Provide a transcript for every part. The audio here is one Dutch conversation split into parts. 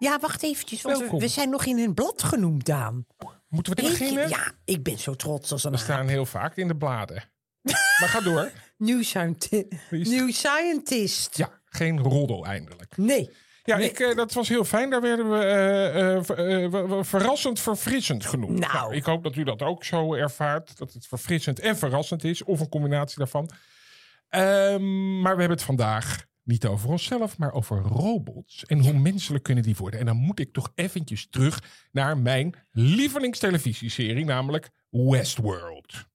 Ja, wacht eventjes, want we, zijn nog in een blad genoemd, Daan. moeten we beginnen? Ja, ik ben zo trots als een We staan heel vaak in de bladen. maar ga door. New, scienti- New scientist. Ja, geen roddel eindelijk. Nee. Ja, Nee. ik, eh, dat was heel fijn. Daar werden we eh, eh, verrassend verfrissend genoemd. Nou. ik hoop dat u dat ook zo ervaart. Dat het verfrissend en verrassend is. Of een combinatie daarvan. Ehm, maar we hebben het vandaag niet over onszelf, maar over robots. En hoe menselijk kunnen die worden. En dan moet ik toch eventjes terug naar mijn lievelingstelevisieserie, namelijk Westworld.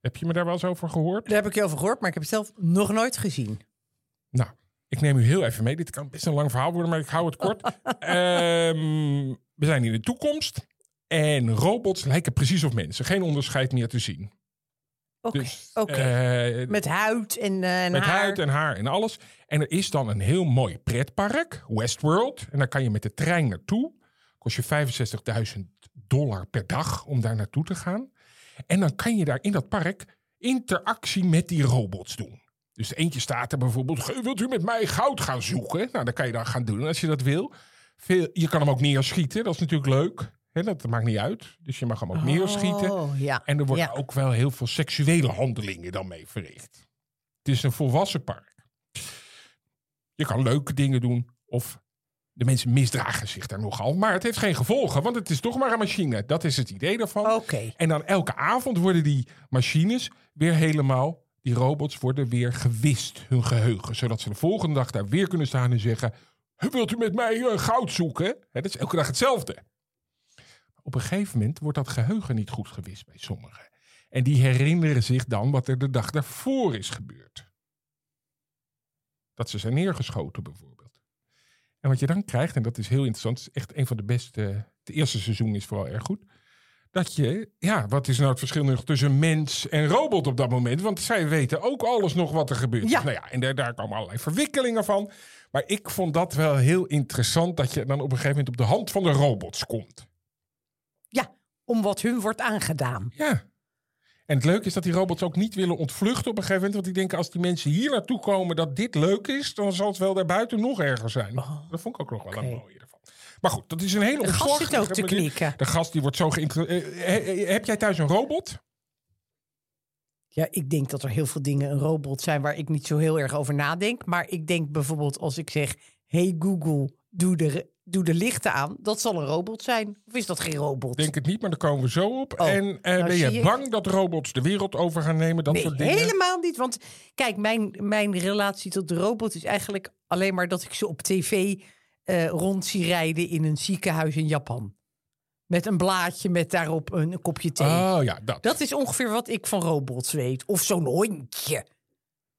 Heb je me daar wel eens over gehoord? Daar heb ik je over gehoord, maar ik heb het zelf nog nooit gezien. Nou, ik neem u heel even mee. Dit kan best een lang verhaal worden, maar ik hou het kort. Ehm, we zijn in de toekomst. En robots lijken precies op mensen. Geen onderscheid meer te zien. Oké, Dus, eh, Met huid en, en met haar. huid en haar en alles. En er is dan een heel mooi pretpark, Westworld. En daar kan je met de trein naartoe. Kost je 65.000 dollar per dag om daar naartoe te gaan. En dan kan je daar in dat park interactie met die robots doen. Dus eentje staat er bijvoorbeeld, "Ge- wilt u met mij goud gaan zoeken? Nou, dat kan je dan gaan doen als je dat wil. Veel, je kan hem ook neerschieten, dat is natuurlijk leuk. Hè, dat maakt niet uit. Dus je mag hem ook neerschieten. Oh, ja. En er worden Ja. ook wel heel veel seksuele handelingen dan mee verricht. Het is een volwassen park. Je kan leuke dingen doen of de mensen misdragen zich daar nogal. Maar het heeft geen gevolgen, want het is toch maar een machine. Dat is het idee daarvan. Oké. En dan elke avond worden die machines weer helemaal, die robots worden weer gewist, hun geheugen. Zodat ze de volgende dag daar weer kunnen staan en zeggen... Wilt u met mij eh, goud zoeken? Hè, dat is elke dag hetzelfde. Op een gegeven moment wordt dat geheugen niet goed gewist bij sommigen. En die herinneren zich dan wat er de dag daarvoor is gebeurd. Dat ze zijn neergeschoten bijvoorbeeld. En wat je dan krijgt, en dat is heel interessant, het is echt een van de beste. Het eerste seizoen is vooral erg goed. Dat je, ja, wat is nou het verschil nog tussen mens en robot op dat moment? Want zij weten ook alles nog wat er gebeurt. Ja. Nou ja, en daar, daar komen allerlei verwikkelingen van. Maar ik vond dat wel heel interessant dat je dan op een gegeven moment op de hand van de robots komt. Om wat hun wordt aangedaan. Ja. En het leuke is dat die robots ook niet willen ontvluchten op een gegeven moment. Want die denken als die mensen hier naartoe komen dat dit leuk is, dan zal het wel daarbuiten nog erger zijn. dat vond ik ook nog wel een Oh, mooie ervan. Maar goed, dat is een hele De gast te manier. knikken. De gast die wordt zo geïnteresseerd. heb jij thuis een robot? Ja, ik denk dat er heel veel dingen een robot zijn waar ik niet zo heel erg over nadenk. Maar ik denk bijvoorbeeld als ik zeg: Hey Google, doe de, doe de lichten aan. Dat zal een robot zijn. Of is dat geen robot? Denk het niet, maar daar komen we zo op. Oh, en eh, nou ben je bang dat robots de wereld over gaan nemen? Dat nee, soort dingen? helemaal niet. Want kijk, mijn, mijn relatie tot de robot is eigenlijk alleen maar dat ik ze op tv eh, rond zie rijden in een ziekenhuis in Japan. Met een blaadje met daarop een, kopje thee. Oh ja, dat. Dat is ongeveer wat ik van robots weet. Of zo'n hondje.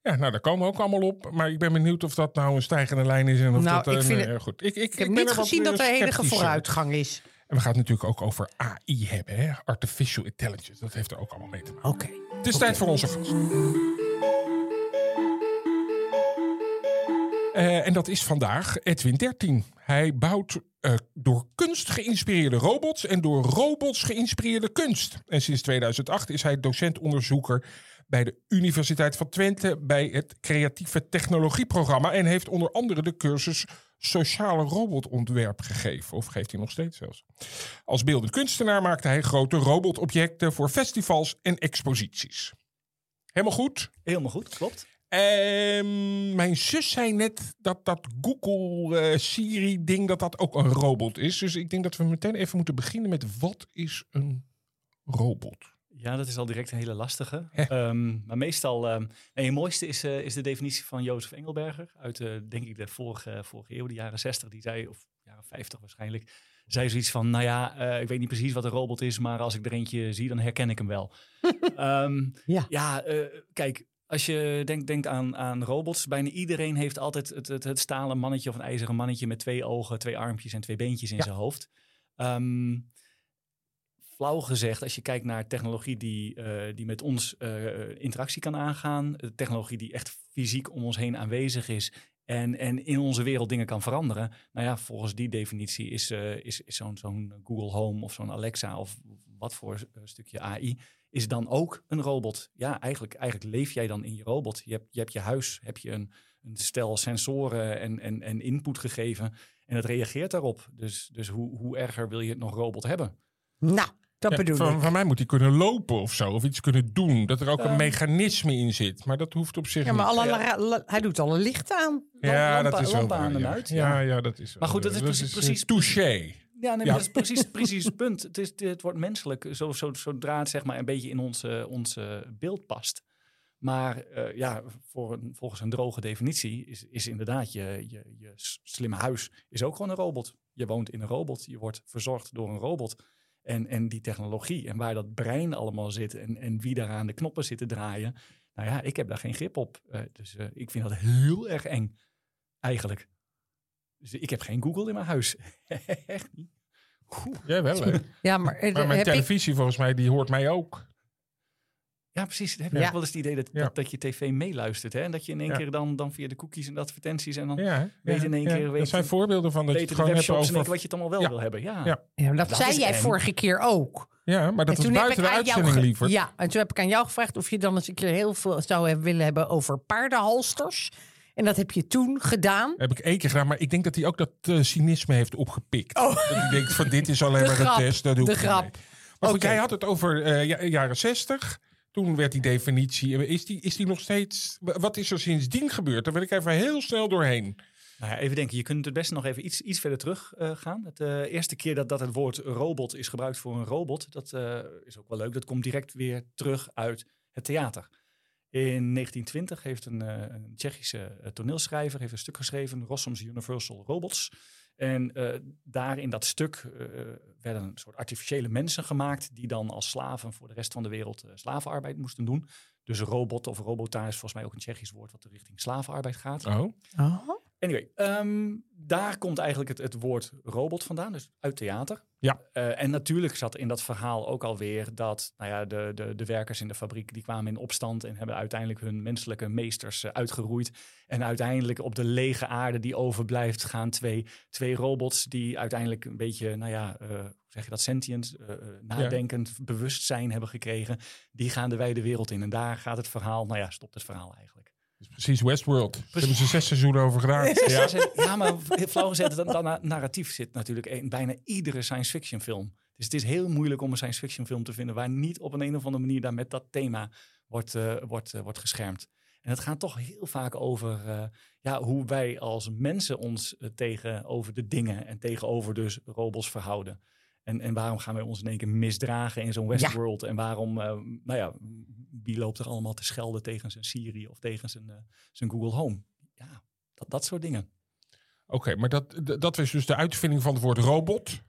Ja, nou, daar komen we ook allemaal op. Maar ik ben benieuwd of dat nou een stijgende lijn is. En of Nou, dat, ik vind eh, het- goed. Ik, ik, Ik heb ben niet gezien dat eh, er enige vooruitgang is. En we gaan het natuurlijk ook over AI hebben, hè? Artificial Intelligence. Dat heeft er ook allemaal mee te maken. Oké. Het is tijd voor onze gast. Eh, en dat is vandaag Edwin 13. Hij bouwt door kunst geïnspireerde robots en door robots geïnspireerde kunst. En sinds 2008 is hij docent-onderzoeker bij de Universiteit van Twente bij het Creatieve Technologieprogramma. En heeft onder andere de cursus Sociale Robotontwerp gegeven. Of geeft hij nog steeds zelfs. Als beeldend kunstenaar maakte hij grote robotobjecten voor festivals en exposities. Helemaal goed. Helemaal goed, klopt. Ehm, mijn zus zei net dat dat Google eh, Siri ding dat dat ook een robot is. Dus ik denk dat we meteen even moeten beginnen met wat is een robot? Ja, dat is al direct een hele lastige. Ehm, maar meestal, ehm nee, het mooiste is, eh, is de definitie van Jozef Engelberger uit, eh, denk ik, de vorige, vorige eeuw, de jaren 60. Die zei, of jaren 50 waarschijnlijk, zei zoiets van, nou ja, eh, ik weet niet precies wat een robot is, maar als ik er eentje zie, dan herken ik hem wel. Ehm, Ja. ja, eh, kijk, als je denkt, denkt aan, aan robots, bijna iedereen heeft altijd het, het, het stalen mannetje of een ijzeren mannetje met twee ogen, twee armpjes en twee beentjes in Ja. zijn hoofd. Ehm, flauw gezegd, als je kijkt naar technologie die, eh, die met ons eh, interactie kan aangaan, eh, technologie die echt fysiek om ons heen aanwezig is en, en in onze wereld dingen kan veranderen. Nou ja, volgens die definitie is, is, is zo'n zo'n Google Home of zo'n Alexa of wat voor stukje AI is dan ook een robot. Ja, eigenlijk, eigenlijk leef jij dan in je robot. Je hebt je, hebt je huis, heb je een, een stel sensoren en, en, en input gegeven en het reageert daarop. Dus, dus hoe, hoe erger wil je het nog robot hebben? Nou, dat Ja, bedoel van, ik. van mij moet hij kunnen lopen of zo. Of iets kunnen doen. Dat er ook een mechanisme in zit. Maar dat hoeft op zich Ja, maar niet. alle, Ja. la- la- hij doet alle lichten aan. ja, lampen- dat is wel aan en uit, Ja, ja. ja, dat is Maar goed, dat is precies- precies- touché. Ja, nee, Ja. dat is precies, precies het punt. Het, is, het wordt menselijk zo, zo, zodra het zeg maar, een beetje in ons, ons eh, beeld past. Maar eh, ja, voor een, volgens een droge definitie is, is inderdaad je, je, je slimme huis is ook gewoon een robot. Je woont in een robot, je wordt verzorgd door een robot. En, en die technologie en waar dat brein allemaal zit en, en wie daar aan de knoppen zit te draaien. Nou ja, ik heb daar geen grip op. Eh, dus eh, ik vind dat heel erg eng, eigenlijk. Dus ik heb geen Google in mijn huis. Echt niet. Oeh. Jij wel, hè? Ja, maar, eh, Maar mijn heb ik, televisie volgens mij, die hoort mij ook. Ja, precies. Heb je Ja. ook wel eens het idee dat, Ja. dat, dat je tv meeluistert. Hè? En dat je in één Ja. keer dan, dan via de cookies en de advertenties en dan? Weet in één ja. keer, weet Dat zijn voorbeelden van dat je het de gewoon hebt over... wat je het allemaal wel Ja. wil hebben. Ja. Ja. ja, dat, Dat zei is jij eng. vorige keer ook. Ja, maar dat En was toen heb buiten ik de aan jou uitzending, ge- liever. Ja, en toen heb ik aan jou gevraagd of je dan eens een keer heel veel zou hebben willen hebben over paardenhalsters. En dat heb je toen gedaan. Heb ik één keer gedaan, maar ik denk dat hij ook dat eh, cynisme heeft opgepikt. Oh. Dat hij denkt van dit is alleen De maar grap, een test. Dat doe de ik grap. mee. Maar goed, Oké. jij had het over eh, ja- jaren 60. Toen werd die definitie. Is die, is die nog steeds. Wat is er sindsdien gebeurd? Daar wil ik even heel snel doorheen. Nou ja, even denken, je kunt het beste nog even iets, iets verder terug eh, gaan. Het eh, eerste keer dat, dat het woord robot is gebruikt voor een robot, dat eh, is ook wel leuk. Dat komt direct weer terug uit het theater. In 1920 heeft een, een Tsjechische toneelschrijver heeft een stuk geschreven, Rossum's Universal Robots. En eh, daar in dat stuk eh, werden een soort artificiële mensen gemaakt die dan als slaven voor de rest van de wereld eh, slavenarbeid moesten doen. Dus robot of robota is volgens mij ook een Tsjechisch woord wat richting slavenarbeid gaat. Oh. Anyway, ehm, daar komt eigenlijk het, het woord robot vandaan, dus uit theater. Ja. Eh, en natuurlijk zat in dat verhaal ook alweer dat nou ja, de, de, de werkers in de fabriek die kwamen in opstand en hebben uiteindelijk hun menselijke meesters eh, uitgeroeid. En uiteindelijk op de lege aarde die overblijft gaan twee, twee robots die uiteindelijk een beetje, nou ja, eh, hoe zeg je dat, sentient, nadenkend bewustzijn hebben gekregen. Die gaan de wijde wereld in. En daar gaat het verhaal, nou ja, stopt het verhaal eigenlijk. Dat is precies Westworld. Daar hebben ze zes seizoenen over gedaan. Ja, ja maar flauw gezegd, dat, dat na- narratief zit natuurlijk in bijna iedere science fiction film. Dus het is heel moeilijk om een science fiction film te vinden waar niet op een, een of andere manier daar met dat thema wordt, eh, wordt, eh, wordt geschermd. En het gaat toch heel vaak over eh, ja, hoe wij als mensen ons tegenover de dingen en tegenover dus robots verhouden. En, en waarom gaan wij ons in één keer misdragen in zo'n Westworld? En waarom, eh, nou ja, wie loopt er allemaal te schelden tegen zijn Siri of tegen zijn, eh, zijn Google Home? Ja, dat, dat soort dingen. Oké, maar dat, dat was dus de uitvinding van het woord robot.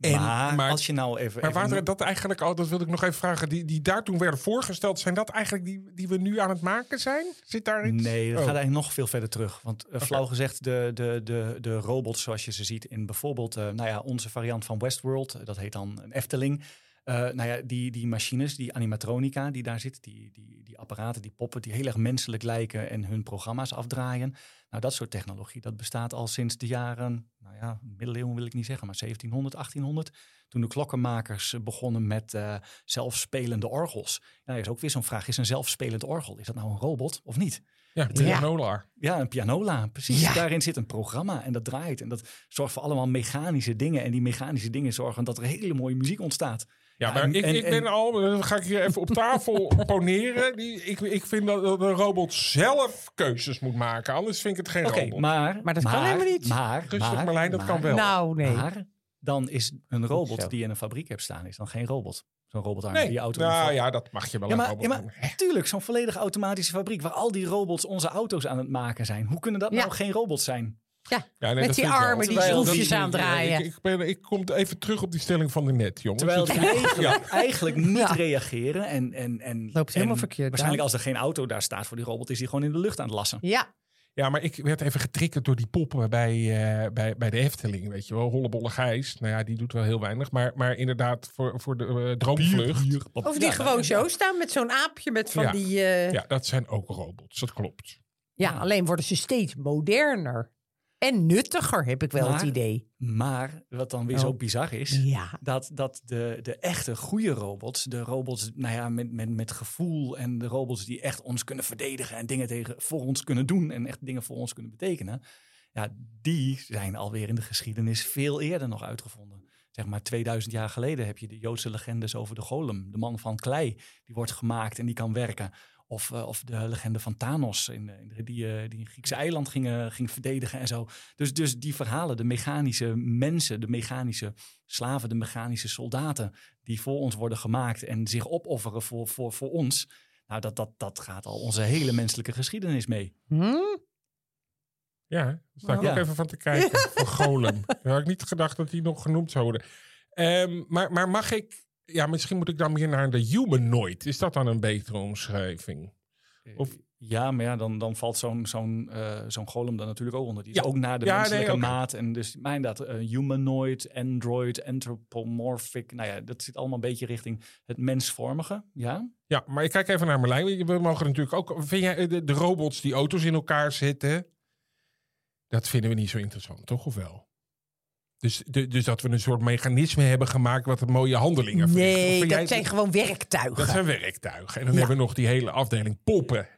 En- maar, maar- als je nou even... Maar even waren dat eigenlijk al, dat wilde ik nog even vragen, die, die daar toen werden voorgesteld, zijn dat eigenlijk die, die we nu aan het maken zijn? Zit daar iets? Nee, dat Oh. gaat eigenlijk nog veel verder terug. Want eh, flauw gezegd, de, de, de, de robots zoals je ze ziet in bijvoorbeeld eh, nou ja, onze variant van Westworld, dat heet dan een Efteling. Eh, nou ja, die, die machines, die animatronica die daar zit, die, die, die apparaten, die poppen die heel erg menselijk lijken en hun programma's afdraaien. Nou, dat soort technologie, dat bestaat al sinds de jaren, nou ja, middeleeuwen wil ik niet zeggen, maar 1700, 1800. Toen de klokkenmakers begonnen met eh, zelfspelende orgels. Nou, is ook weer zo'n vraag, is een zelfspelend orgel, is dat nou een robot of niet? Ja, pianola. Ja, een pianola, precies. Ja. Daarin zit een programma en dat draait. En dat zorgt voor allemaal mechanische dingen. En die mechanische dingen zorgen dat er hele mooie muziek ontstaat. Ja, maar en- ik, en- ik ben en- al, dan ga ik hier even op tafel poneren. Die, ik, ik vind dat dat een robot zelf keuzes moet maken, anders vind ik het geen Oké, robot. maar... Maar dat kan helemaal niet. Maar, Rustig, maar, Marlijn, dat maar- kan wel. Nou, nee. Maar dan is een robot die je in een fabriek hebt staan, is dan geen robot. Zo'n robotarm nee, die je auto nou ja, dat mag je wel Ja, een maar, robot ja, noemen. maar tuurlijk, zo'n volledig automatische fabriek waar al die robots onze auto's aan het maken zijn. Hoe kunnen dat Ja. nou geen robots zijn? Ja, Ja, nee, met die armen die schroefjes die- aandraaien. Ik, ik, ben, ik kom even terug op die stelling van de net, jongens. Terwijl die eigenlijk, eigenlijk niet Ja. reageren. En, en, en, Loopt helemaal en verkeerd, Waarschijnlijk als er geen auto daar staat voor die robot, is hij gewoon in de lucht aan het lassen. Ja, Ja, maar ik werd even getriggerd door die poppen bij, eh, bij, bij de Efteling, weet je wel. Hollebolle Gijs, nou ja, die doet wel heel weinig. Maar, maar inderdaad, voor, voor de eh, droomvlucht, of die Ja, gewoon ja. zo staan met zo'n aapje met van Ja. die... eh, ja. ja, dat zijn ook robots, dat klopt. alleen worden ze steeds moderner. En nuttiger, heb ik wel Maar- het idee. Maar wat dan weer Oh. zo bizar is, Ja. dat, dat de, de echte goede robots, de robots nou ja, met, met, met gevoel en de robots die echt ons kunnen verdedigen en dingen tegen, voor ons kunnen doen en echt dingen voor ons kunnen betekenen, ja, die zijn alweer in de geschiedenis veel eerder nog uitgevonden. Zeg maar 2000 jaar geleden heb je de Joodse legendes over de golem, de man van klei, die wordt gemaakt en die kan werken. Of, eh, of de legende van Thanos, in, in de- die, eh, die een Griekse eiland ging, eh, ging verdedigen en zo. Dus, dus die verhalen, de mechanische mensen, de mechanische slaven, de mechanische soldaten, die voor ons worden gemaakt en zich opofferen voor, voor, voor ons. Nou, dat, dat, dat gaat al onze hele menselijke geschiedenis mee. Hm? Ja, daar sta ik Ja. ook even van te kijken. Van Golem. Daar had ik niet gedacht dat die nog genoemd zou worden. Ehm, maar, maar mag ik... Ja, misschien moet ik dan meer naar de humanoid. Is dat dan een betere omschrijving? Of- Ja, maar ja, dan, dan valt zo'n zo'n eh, zo'n golem dan natuurlijk ook onder. Die is Ja. ook naar de Ja, menselijke maat. En dus, maar inderdaad, eh, humanoid, android, anthropomorphic. Nou ja, dat zit allemaal een beetje richting het mensvormige. Ja, Ja, maar ik kijk even naar Marlijn. We mogen natuurlijk ook... Vind jij eh, de, de robots die auto's in elkaar zitten... Dat vinden we niet zo interessant, toch? Of wel? Dus, de, dus dat we een soort mechanisme hebben gemaakt... wat mooie handelingen verricht. Nee, jij dat zijn gewoon werktuigen. Dat zijn werktuigen. En dan Ja. hebben we nog die hele afdeling poppen.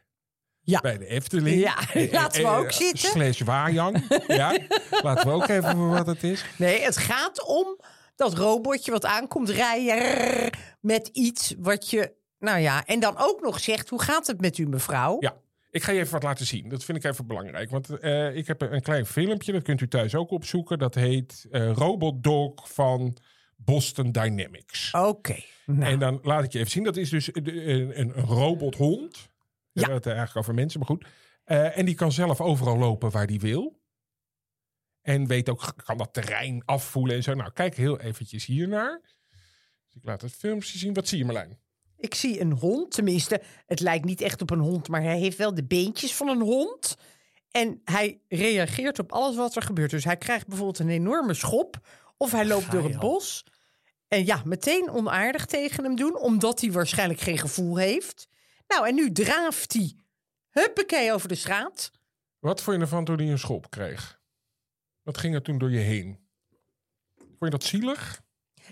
Ja. Bij de Efteling. Ja, Eh, laten we eh, ook eh, zitten. Slash Wajang. ja, laten we ook even voor wat het is. Nee, het gaat om dat robotje wat aankomt rijden met iets wat je... Nou ja, en dan ook nog zegt, hoe gaat het met u mevrouw? Ja, ik ga je even wat laten zien. Dat vind ik even belangrijk. Want eh, ik heb een klein filmpje, dat kunt u thuis ook opzoeken. Dat heet eh, Robot Dog van Boston Dynamics. Oké. nou, En dan laat ik je even zien. Dat is dus een, een, robothond. We Ja. het eigenlijk over mensen, maar goed. Eh, en die kan zelf overal lopen waar die wil. En weet ook, kan dat terrein afvoelen en zo. Nou, kijk heel eventjes hiernaar. Dus ik laat het filmpje zien. Wat zie je Marlijn? Ik zie een hond, tenminste, het lijkt niet echt op een hond, maar hij heeft wel de beentjes van een hond. En hij reageert op alles wat er gebeurt. Dus hij krijgt bijvoorbeeld een enorme schop, of hij loopt door het bos. En ja, meteen onaardig tegen hem doen, omdat hij waarschijnlijk geen gevoel heeft. Nou, en nu draaft hij, huppakee, over de straat. Wat vond je ervan toen hij een schop kreeg? Wat ging er toen door je heen? Vond je dat zielig?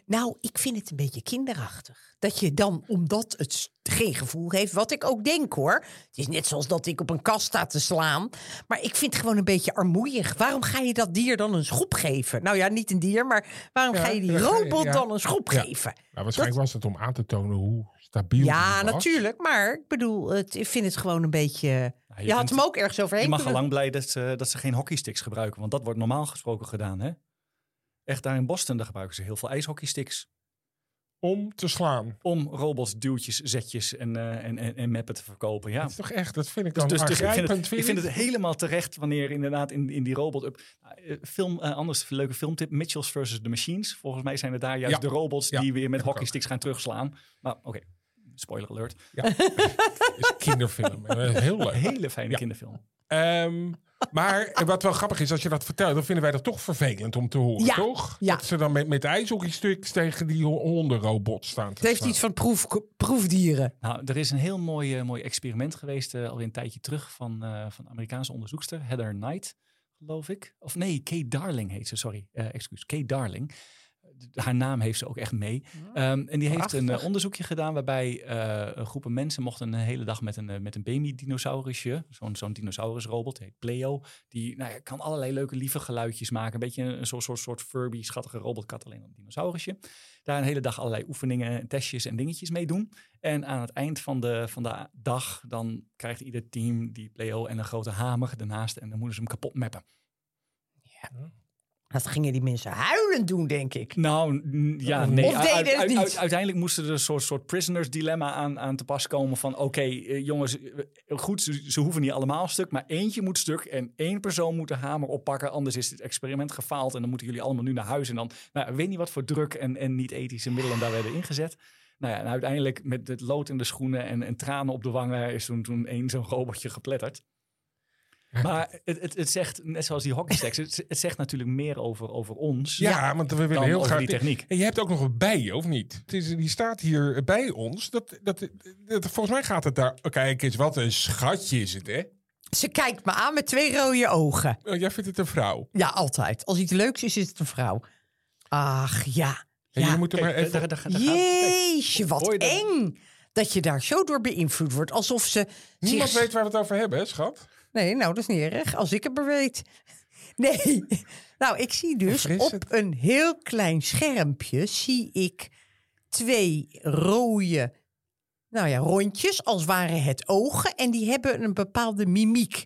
Nou, ik vind het een beetje kinderachtig. Dat je dan, omdat het geen gevoel heeft, wat ik ook denk hoor. Het is net zoals dat ik op een kast sta te slaan. Maar ik vind het gewoon een beetje armoeig. Waarom ga je dat dier dan een schop geven? Nou ja, niet een dier, maar waarom Ja, ga je die robot ja. dan een schop Ja. geven? Nou, waarschijnlijk was het om aan te tonen hoe stabiel Ja, natuurlijk. Maar ik bedoel, het, ik vind het gewoon een beetje... Nou, je had hem ook ergens overheen Je mag al lang blij dat ze, dat ze geen hockeysticks gebruiken, want dat wordt normaal gesproken gedaan. Hè? Echt daar in Boston, daar gebruiken ze heel veel ijshockeysticks. Om te slaan. Om robots, duwtjes, zetjes en, eh en, en, en mappen te verkopen. Ja. Dat is toch echt, dat vind ik Dus, dan dus, dus ik, vind aangrijpend, het, ik vind het helemaal terecht wanneer inderdaad in, in die robot... up- Eh, film, eh, anders leuke filmtip, Mitchells versus the Machines. Volgens mij zijn het daar juist Ja. de robots Ja, die weer met hockeysticks gaan terugslaan. Maar oké, spoiler alert. Het is een kinderfilm. Eh, Heel leuk. Hele fijne Ja. kinderfilm. Ehm, maar wat wel grappig is, als je dat vertelt, dan vinden wij dat toch vervelend om te horen, Ja, toch? ja. Dat ze dan met, met ijshockeystuks tegen die ho- hondenrobot staan te Het heeft iets van proef, proefdieren. Nou, er is een heel mooi, eh, mooi experiment geweest, eh, alweer een tijdje terug, van, eh, van Amerikaanse onderzoekster, Heather Knight, geloof ik. Of nee, Kate Darling heet ze, sorry, eh excuus, Kate Darling. Haar naam heeft ze ook echt mee. Ehm, en die heeft een Prachtig. eh, onderzoekje gedaan waarbij eh, een groepen mensen mochten een hele dag met een, eh, met een baby-dinosaurusje, zo'n zo'n dinosaurusrobot, heet Pleo, die nou ja, kan allerlei leuke lieve geluidjes maken. Een beetje een, een soort, soort, soort Furby, schattige robotkat, alleen een dinosaurusje. Daar een hele dag allerlei oefeningen, testjes en dingetjes mee doen. En aan het eind van de, van de dag, dan krijgt ieder team die Pleo en een grote hamer ernaast en dan moeten ze hem kapot mappen. Dat gingen die mensen huilend doen, denk ik. Nou, ja, Of nee. deden Uit- het uit- niet. uit- uiteindelijk moest er een soort, soort prisoners dilemma aan, aan te pas komen van... oké, eh, jongens, eh, goed, ze, ze hoeven niet allemaal stuk, maar eentje moet stuk... en één persoon moet de hamer oppakken, anders is het experiment gefaald... en dan moeten jullie allemaal nu naar huis. En dan, nou, weet niet wat voor druk en, en niet-ethische middelen daar werden ingezet. Nou ja, en uiteindelijk met het lood in de schoenen en, en tranen op de wangen... is toen, toen één zo'n robotje gepletterd. Maar het, het, het zegt, net zoals die hockeysticks, het, het zegt natuurlijk meer over, over ons... Ja, want we willen heel graag... die techniek. En je hebt ook nog een bij, of niet? Het is, die staat hier bij ons. Dat, dat, dat, volgens mij gaat het daar... Oh, kijk eens, wat een schatje is het, hè? Ze kijkt me aan met twee rode ogen. Oh, jij vindt het een vrouw. Ja, altijd. Als iets leuks is, is het een vrouw. Ach, ja. En ja. jullie moeten maar even... daar- daar- daar gaat- kijk, Jeetje, wat eng. Dat je daar zo door beïnvloed wordt. Alsof ze... Niemand zich- weet waar we het over hebben, hè, schat? Nee, nou, dat is niet erg. Als ik het maar weet. Nee. Nou, ik zie dus op een heel klein schermpje... zie ik twee rode nou ja, rondjes, als waren het ogen. En die hebben een bepaalde mimiek.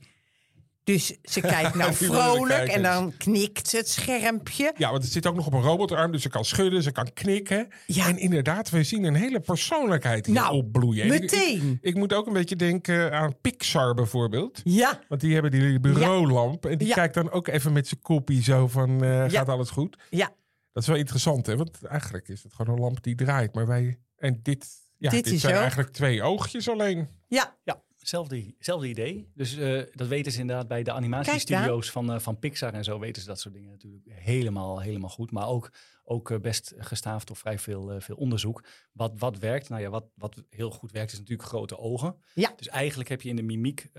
Dus ze kijkt nou vrolijk en dan knikt het schermpje. Ja, want het zit ook nog op een robotarm, dus ze kan schudden, ze kan knikken. Ja. En inderdaad, we zien een hele persoonlijkheid hier Nou, opbloeien. Ik- meteen. Ik, ik moet ook een beetje denken aan Pixar bijvoorbeeld. Ja, Want die hebben die bureaulamp. En die Ja. kijkt dan ook even met zijn koppie zo van, eh, gaat alles goed? ja. Dat is wel interessant, hè? Want eigenlijk is het gewoon een lamp die draait. Maar wij... En dit... Ja, Dit zijn ook- eigenlijk twee oogjes alleen. ja. Ja, hetzelfde idee. Dus eh, dat weten ze inderdaad bij de animatiestudio's van, eh, van Pixar en zo weten ze dat soort dingen natuurlijk helemaal, helemaal goed. Maar ook, ook eh, best gestaafd door vrij veel, veel onderzoek. Wat, wat werkt? Nou ja, wat, wat heel goed werkt is natuurlijk grote ogen. Ja. Dus eigenlijk heb je in de mimiek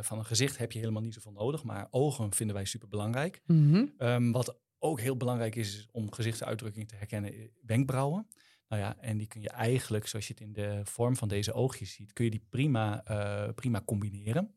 van een gezicht heb je helemaal niet zoveel nodig. Maar ogen vinden wij super belangrijk. Mhm. Ehm, wat ook heel belangrijk is, is om gezichtsuitdrukking te herkennen, wenkbrauwen. Nou ja, en die kun je eigenlijk, zoals je het in de vorm van deze oogjes ziet, kun je die prima, eh, prima combineren.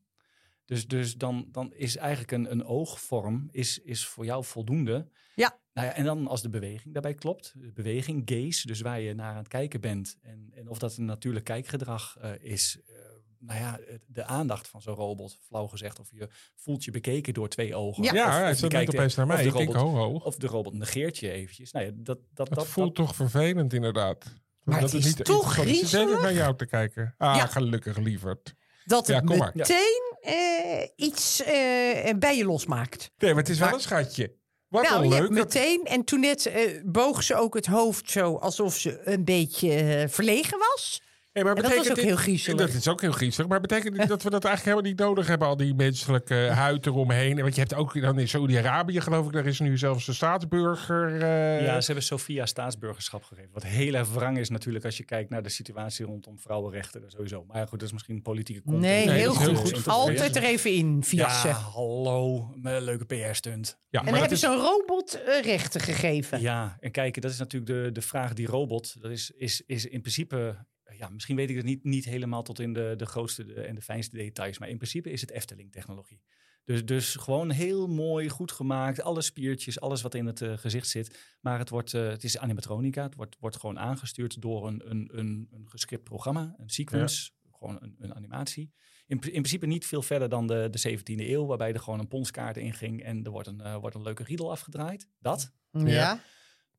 Dus, dus dan, dan is eigenlijk een, een oogvorm is, is voor jou voldoende. Ja. Nou ja, en dan als de beweging daarbij klopt, de beweging, gaze, dus waar je naar aan het kijken bent. En, en of dat een natuurlijk kijkgedrag eh, is. eh, nou ja, de aandacht van zo'n robot, flauw gezegd, of je voelt je bekeken door twee ogen. Ja. Ja, Of- hij opeens naar of mij. de Ik denk, robot- ho, ho. of de robot negeert je eventjes. Nou ja, dat, dat, Dat, dat, voelt dat- toch vervelend, inderdaad. Maar dat het is toch interessant is. Ik zit even griezelig? naar jou te kijken. Ah, Ja. gelukkig, lieverd. Dat Ja, het meteen eh, iets eh, bij je losmaakt. Nee, maar het is wel Maar- een schatje. Wat nou, een leuk. dat- meteen. En toen net eh, boog ze ook het hoofd zo alsof ze een beetje eh, verlegen was. Hey, maar En dat betekent ook dit- heel griezelig. Dat is ook heel griezelig. Maar betekent dit dat we dat eigenlijk helemaal niet nodig hebben? Al die menselijke huid eromheen. En Want je hebt ook dan in Saudi-Arabië, geloof ik, daar is nu zelfs een staatsburger. eh, ja, ze hebben Sofia staatsburgerschap gegeven. Wat heel erg wrang is natuurlijk als je kijkt naar de situatie rondom vrouwenrechten en sowieso. Maar ja, goed, dat is misschien een politieke context. Nee, Nee, heel, dat is heel goed. goed Altijd er even in fietsen. Ja, hallo, een leuke PR-stunt. ja, en maar dan hebben is- ze een robot eh, rechten gegeven. Ja, en kijk, dat is natuurlijk de, de vraag die robot, dat is, is, is in principe, ja, misschien weet ik het niet, niet helemaal tot in de, de grootste de- en de fijnste details, maar in principe is het Efteling-technologie. Dus, dus gewoon heel mooi, goed gemaakt, alle spiertjes, alles wat in het eh, gezicht zit. Maar het, wordt, eh, het is animatronica, het wordt, wordt gewoon aangestuurd door een, een, een, een gescript programma, een sequence, gewoon een, een animatie. In, in principe niet veel verder dan de, de 17e eeuw, waarbij er gewoon een ponskaart in ging en er wordt een, eh, wordt een leuke riedel afgedraaid. Dat. Ja.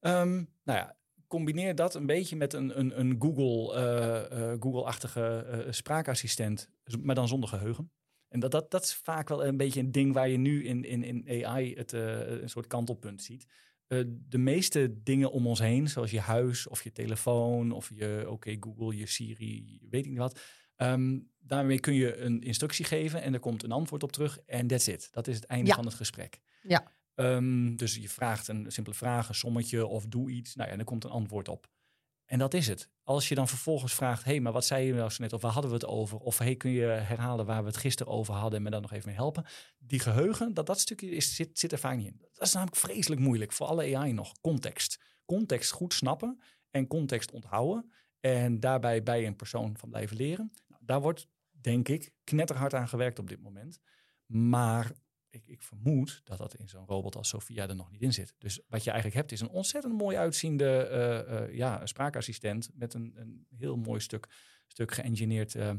Ehm, nou ja, combineer dat een beetje met een, een, een Google, eh, eh, Google-achtige eh, spraakassistent, maar dan zonder geheugen. En dat, dat, dat is vaak wel een beetje een ding waar je nu in, in, in AI het, een soort kantelpunt ziet. De meeste dingen om ons heen, zoals je huis of je telefoon of je, oké, Google, je Siri, weet ik niet wat. ehm, daarmee kun je een instructie geven en er komt een antwoord op terug en that's it. Dat is het einde Ja. van het gesprek. Ja. Ehm, dus je vraagt een simpele vraag, een sommetje of doe iets. Nou ja, en er komt een antwoord op. En dat is het. Als je dan vervolgens vraagt, hé, hey, maar wat zei je nou zo net? Of waar hadden we het over? Of hey, kun je herhalen waar we het gisteren over hadden en me daar nog even mee helpen? Die geheugen, dat, dat stukje is, zit, zit er vaak niet in. Dat is namelijk vreselijk moeilijk voor alle AI nog. Context. Context goed snappen en context onthouden. En daarbij bij een persoon van blijven leren. Nou, daar wordt, denk ik, knetterhard aan gewerkt op dit moment. Maar ik, ik vermoed dat dat in zo'n robot als Sophia er nog niet in zit. Dus wat je eigenlijk hebt is een ontzettend mooi uitziende eh, eh, ja, een spraakassistent met een, een heel mooi stuk, stuk geëngineerd eh, eh,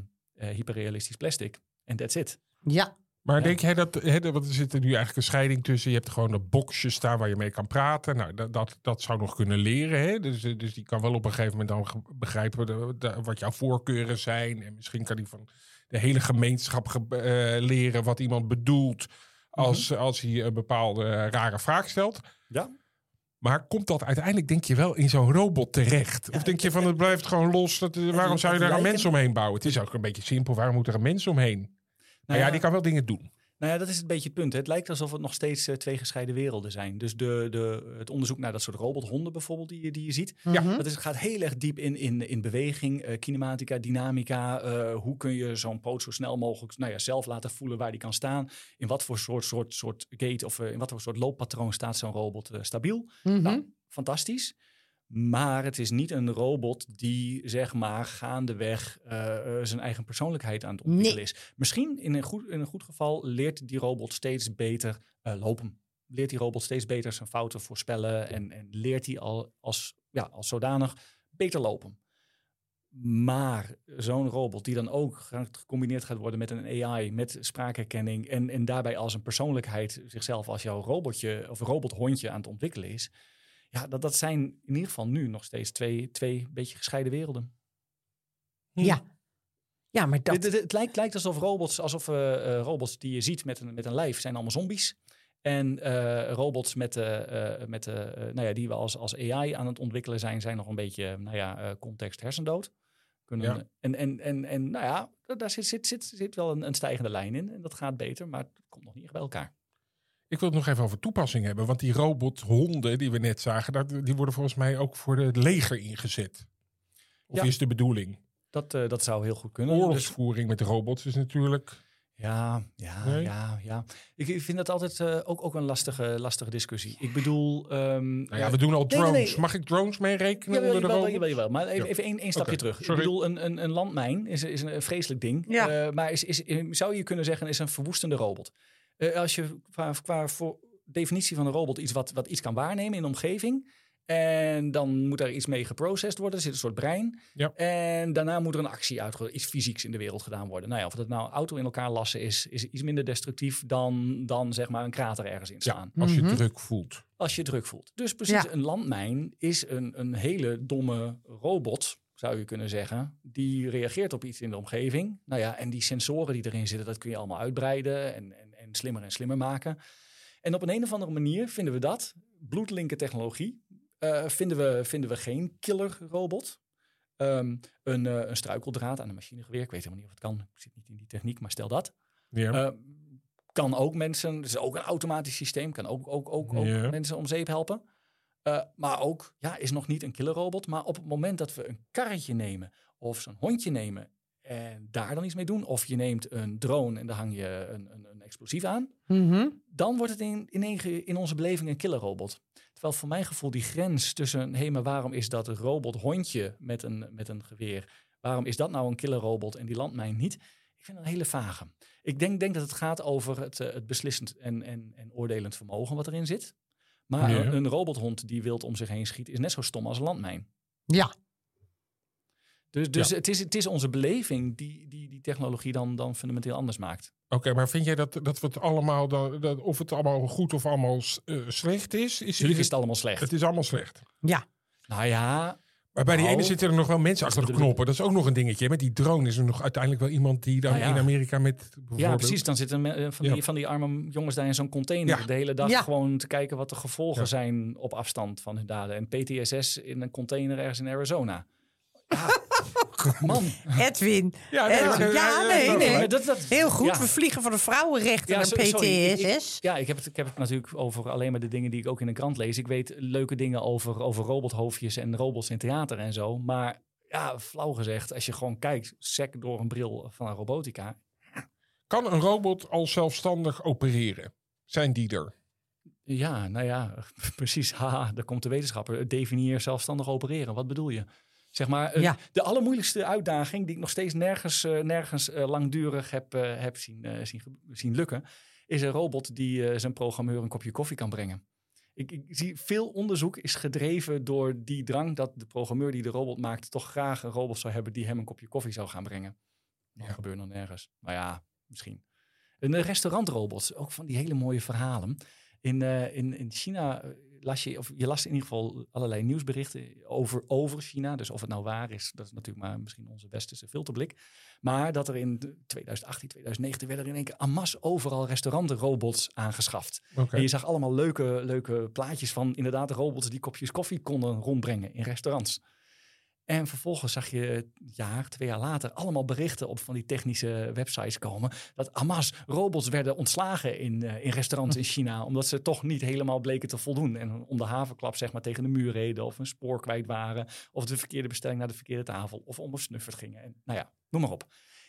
hyperrealistisch plastic. En that's it. Ja. Maar Ja. denk jij dat, hè, want er zit er nu eigenlijk een scheiding tussen. Je hebt gewoon een boxje staan waar je mee kan praten. Nou, dat, dat, dat zou nog kunnen leren. Hè? Dus, dus die kan wel op een gegeven moment dan begrijpen de- de- wat jouw voorkeuren zijn. En misschien kan die van de hele gemeenschap ge- eh, leren wat iemand bedoelt. Als, als hij een bepaalde eh, rare vraag stelt. Ja. Maar komt dat uiteindelijk, denk je, wel in zo'n robot terecht? of denk je van het blijft gewoon los? Dat, eh, waarom zou je daar een mens omheen bouwen? Het is ook een beetje simpel. Waarom moet er een mens omheen? Nou ja, die kan wel dingen doen. Nou ja, dat is een beetje het punt. hè. Het lijkt alsof het nog steeds eh, twee gescheiden werelden zijn. Dus de, de, het onderzoek naar dat soort robothonden bijvoorbeeld die, je- die je ziet. Ja. Dat is, gaat heel erg diep in, in, in beweging, eh, kinematica, dynamica. eh, hoe kun je zo'n poot zo snel mogelijk nou ja, zelf laten voelen waar die kan staan. In wat voor soort, soort, soort gate of in wat voor soort looppatroon staat zo'n robot stabiel. Mhm. Nou, fantastisch. Maar het is niet een robot die, zeg maar, gaandeweg eh, zijn eigen persoonlijkheid aan het ontwikkelen Nee. is. Misschien in een, goed, in een goed geval leert die robot steeds beter eh, lopen. Leert die robot steeds beter zijn fouten voorspellen. En, en leert hij al als, ja, als zodanig beter lopen. Maar zo'n robot die dan ook gecombineerd gaat worden met een AI, met spraakherkenning en, en daarbij als een persoonlijkheid zichzelf als jouw robotje of robothondje aan het ontwikkelen is. Ja, dat, dat zijn in ieder geval nu nog steeds twee, twee beetje gescheiden werelden. Ja. Ja, maar dat... Het, het, het lijkt, lijkt alsof robots, alsof eh, eh, robots die je ziet met een, met een lijf, zijn allemaal zombies. En eh, robots met, eh, eh, met, nou ja, die we als, als AI aan het ontwikkelen zijn, zijn nog een beetje nou ja, eh, context hersendood. Kunnen, Ja. En, en, en, en nou ja, daar zit, zit, zit, zit wel een, een stijgende lijn in. En dat gaat beter, maar het komt nog niet echt bij elkaar. Ik wil het nog even over toepassing hebben. Want die robothonden die we net zagen, dat, die worden volgens mij ook voor het leger ingezet. Of Ja. is de bedoeling? Dat, eh, dat zou heel goed kunnen. Dus- Oorlogsvoering met robots is natuurlijk... Ja, ja, Nee? ja, ja. Ik, ik vind dat altijd eh, ook, ook een lastige, lastige discussie. Ik bedoel... ehm, Nou ja, we doen al nee, nee, drones. nee. Mag ik drones meerekenen Jawel, onder de jawel, robots? jawel, jawel. Maar even, Ja. even één, één stapje terug. sorry. Ik bedoel, een, een, een landmijn is, is een vreselijk ding. Ja. Eh, maar is, is, zou je kunnen zeggen, is een verwoestende robot. Eh, als je qua, qua voor definitie van een robot iets wat, wat iets kan waarnemen in de omgeving... En dan moet er iets mee geprocessed worden. Er zit een soort brein. Ja. En daarna moet er een actie uit, iets fysieks in de wereld gedaan worden. Nou ja, of dat nou een auto in elkaar lassen is, is iets minder destructief dan, dan zeg maar een krater ergens in slaan Ja, als je Mhm. druk voelt. als je druk voelt. Dus precies, Ja. een landmijn is een, een hele domme robot, zou je kunnen zeggen. Die reageert op iets in de omgeving. Nou ja, en die sensoren die erin zitten, dat kun je allemaal uitbreiden en, en, en slimmer en slimmer maken. En op een, een of andere manier vinden we dat, bloedlinken technologie, eh, vinden, we, vinden we geen killer robot. Ehm, een, eh, een struikeldraad aan een machinegeweer. Ik weet helemaal niet of het kan. Ik zit niet in die techniek, maar stel dat. Ja. Eh, kan ook mensen, het is ook een automatisch systeem, kan ook, ook, ook, ook Ja. mensen om zeep helpen. Eh, maar ook, ja, is nog niet een killerrobot. Maar op het moment dat we een karretje nemen of zo'n hondje nemen en daar dan iets mee doen. Of je neemt een drone en daar hang je een, een, een explosief aan. Mhm. Dan wordt het in, in, een- in onze beleving een killerrobot. Terwijl voor mijn gevoel die grens tussen, hé, maar waarom is dat een robothondje met een, met een geweer? Waarom is dat nou een killerrobot en die landmijn niet? Ik vind dat een hele vage. Ik denk, denk dat het gaat over het, eh, het beslissend en, en, en oordelend vermogen wat erin zit. Maar Ja. een, een robothond die wild om zich heen schiet, is net zo stom als een landmijn. Ja. Dus, dus Ja. het, is, het is onze beleving die die, die technologie dan, dan fundamenteel anders maakt. Oké, maar vind jij dat, dat we het allemaal, dat, dat- of het allemaal goed of allemaal eh, slecht is? is Natuurlijk is het allemaal slecht. het is allemaal slecht. Ja. Nou ja, Maar bij die Nou, ene zitten er nog wel mensen achter de knoppen. Dat is ook nog een dingetje. Met die drone is er nog uiteindelijk wel iemand die dan Nou ja. in Amerika met bijvoorbeeld... Ja, precies. Dan zitten me- eh, van, die, Ja. van die arme jongens daar in zo'n container Ja. de hele dag Ja. gewoon te kijken wat de gevolgen Ja. zijn op afstand van hun daden. En PTSS in een container ergens in Arizona. Ja, man. Edwin. Ja, nee, nee. Dat, dat, Heel goed. Ja. We vliegen voor de vrouwenrechten Ja, naar sorry, ik- PTSS. Ja, ik heb, het, ik heb het natuurlijk over alleen maar de dingen die ik ook in de krant lees. Ik weet leuke dingen over, over robothoofdjes en robots in theater en zo. Maar ja, flauw gezegd, als je gewoon kijkt, sec door een bril van een robotica. Kan een robot al zelfstandig opereren? Zijn die er? Ja, nou ja, precies. Haha, daar komt de wetenschapper. Definieer zelfstandig opereren. Wat bedoel je? Zeg maar, eh, Ja. de allermoeilijkste uitdaging die ik nog steeds nergens, eh, nergens eh, langdurig heb, heb zien, zien, lukken, is een robot die zijn programmeur een kopje koffie kan brengen. Ik, ik zie veel onderzoek is gedreven door die drang dat de programmeur die de robot maakt toch graag een robot zou hebben die hem een kopje koffie zou gaan brengen. Dat Ja. gebeurt nog nergens. Maar ja, misschien. Een restaurantrobots, ook van die hele mooie verhalen. In, in, in China las je, of je las in ieder geval allerlei nieuwsberichten over, over China. Dus of het nou waar is, dat is natuurlijk maar misschien onze westerse filterblik. Maar dat er in 2018, 2019 werden er in één keer masse overal restaurantrobots aangeschaft. En je zag allemaal leuke, leuke plaatjes van inderdaad robots die kopjes koffie konden rondbrengen in restaurants. En vervolgens zag je een jaar, twee jaar later allemaal berichten op van die technische websites komen. Dat Hamas robots werden ontslagen in, eh, in restaurants in China. Omdat ze toch niet helemaal bleken te voldoen. En om de havenklap zeg maar tegen de muur reden. Of een spoor kwijt waren. Of de verkeerde bestelling naar de verkeerde tafel. Of onbesnufferd gingen. En, nou ja, noem maar op.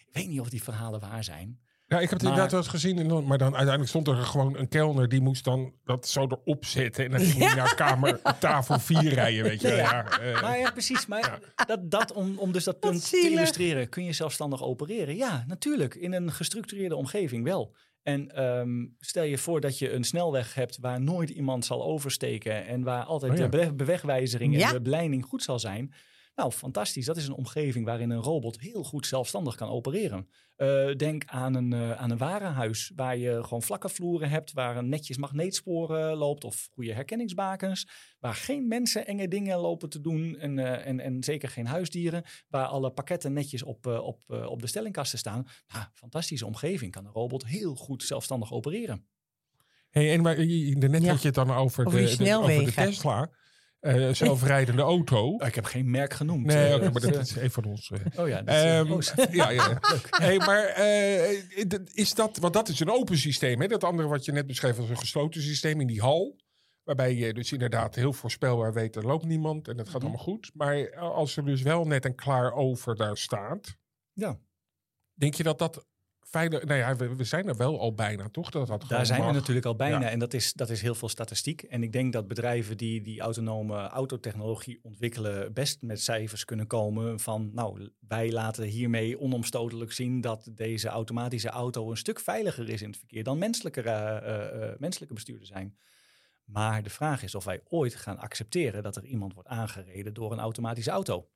Ik weet niet of die verhalen waar zijn. Ja, ik heb het Maar- inderdaad wel eens gezien. en dan- Maar dan uiteindelijk stond er gewoon een kelner. Die moest dan dat zo erop zetten. En dan ging hij naar kamer tafel 4 rijden, weet je. wel. Ja, eh, Nou ja, precies. Maar dat, dat om, om dus dat punt te illustreren. Kun je zelfstandig opereren? Ja, natuurlijk. In een gestructureerde omgeving wel. En ehm, stel je voor dat je een snelweg hebt waar nooit iemand zal oversteken. En waar altijd Oh ja. de be- bewegwijzering Ja. en de beleiding goed zal zijn. Nou, fantastisch. Dat is een omgeving waarin een robot heel goed zelfstandig kan opereren. Eh, denk aan een, eh, aan een warenhuis waar je gewoon vlakke vloeren hebt, waar een netjes magneetsporen loopt of goede herkenningsbakens, waar geen mensen enge dingen lopen te doen en, eh, en, en zeker geen huisdieren, waar alle pakketten netjes op, eh, op, eh, op de stellingkasten staan. Nou, fantastische omgeving. Kan een robot heel goed zelfstandig opereren. Hey, en maar, daarnet Ja. had je het dan over, de, de, over de snelwegen. Tesla. Eh, zelfrijdende auto. Oh, ik heb geen merk genoemd. Nee, Eh, maar dat is een van ons. eh. Oh ja, dat is, eh, Ehm, oh, ja, ja. Hey, maar is dat, want dat is een open systeem. Hè? Dat andere wat je net beschreef was een gesloten systeem in die hal. Waarbij je dus inderdaad heel voorspelbaar weet, er loopt niemand en het gaat Mhm. allemaal goed. Maar als er dus wel net een klaar over daar staat, ja. denk je dat dat Nou ja, we, we zijn er wel al bijna, toch? Dat Daar zijn we natuurlijk al bijna. Ja. En dat is, dat is heel veel statistiek. En ik denk dat bedrijven die die autonome autotechnologie ontwikkelen, best met cijfers kunnen komen van, nou, wij laten hiermee onomstotelijk zien dat deze automatische auto een stuk veiliger is in het verkeer dan menselijke, eh, eh, eh, menselijke bestuurders zijn. Maar de vraag is of wij ooit gaan accepteren dat er iemand wordt aangereden door een automatische auto.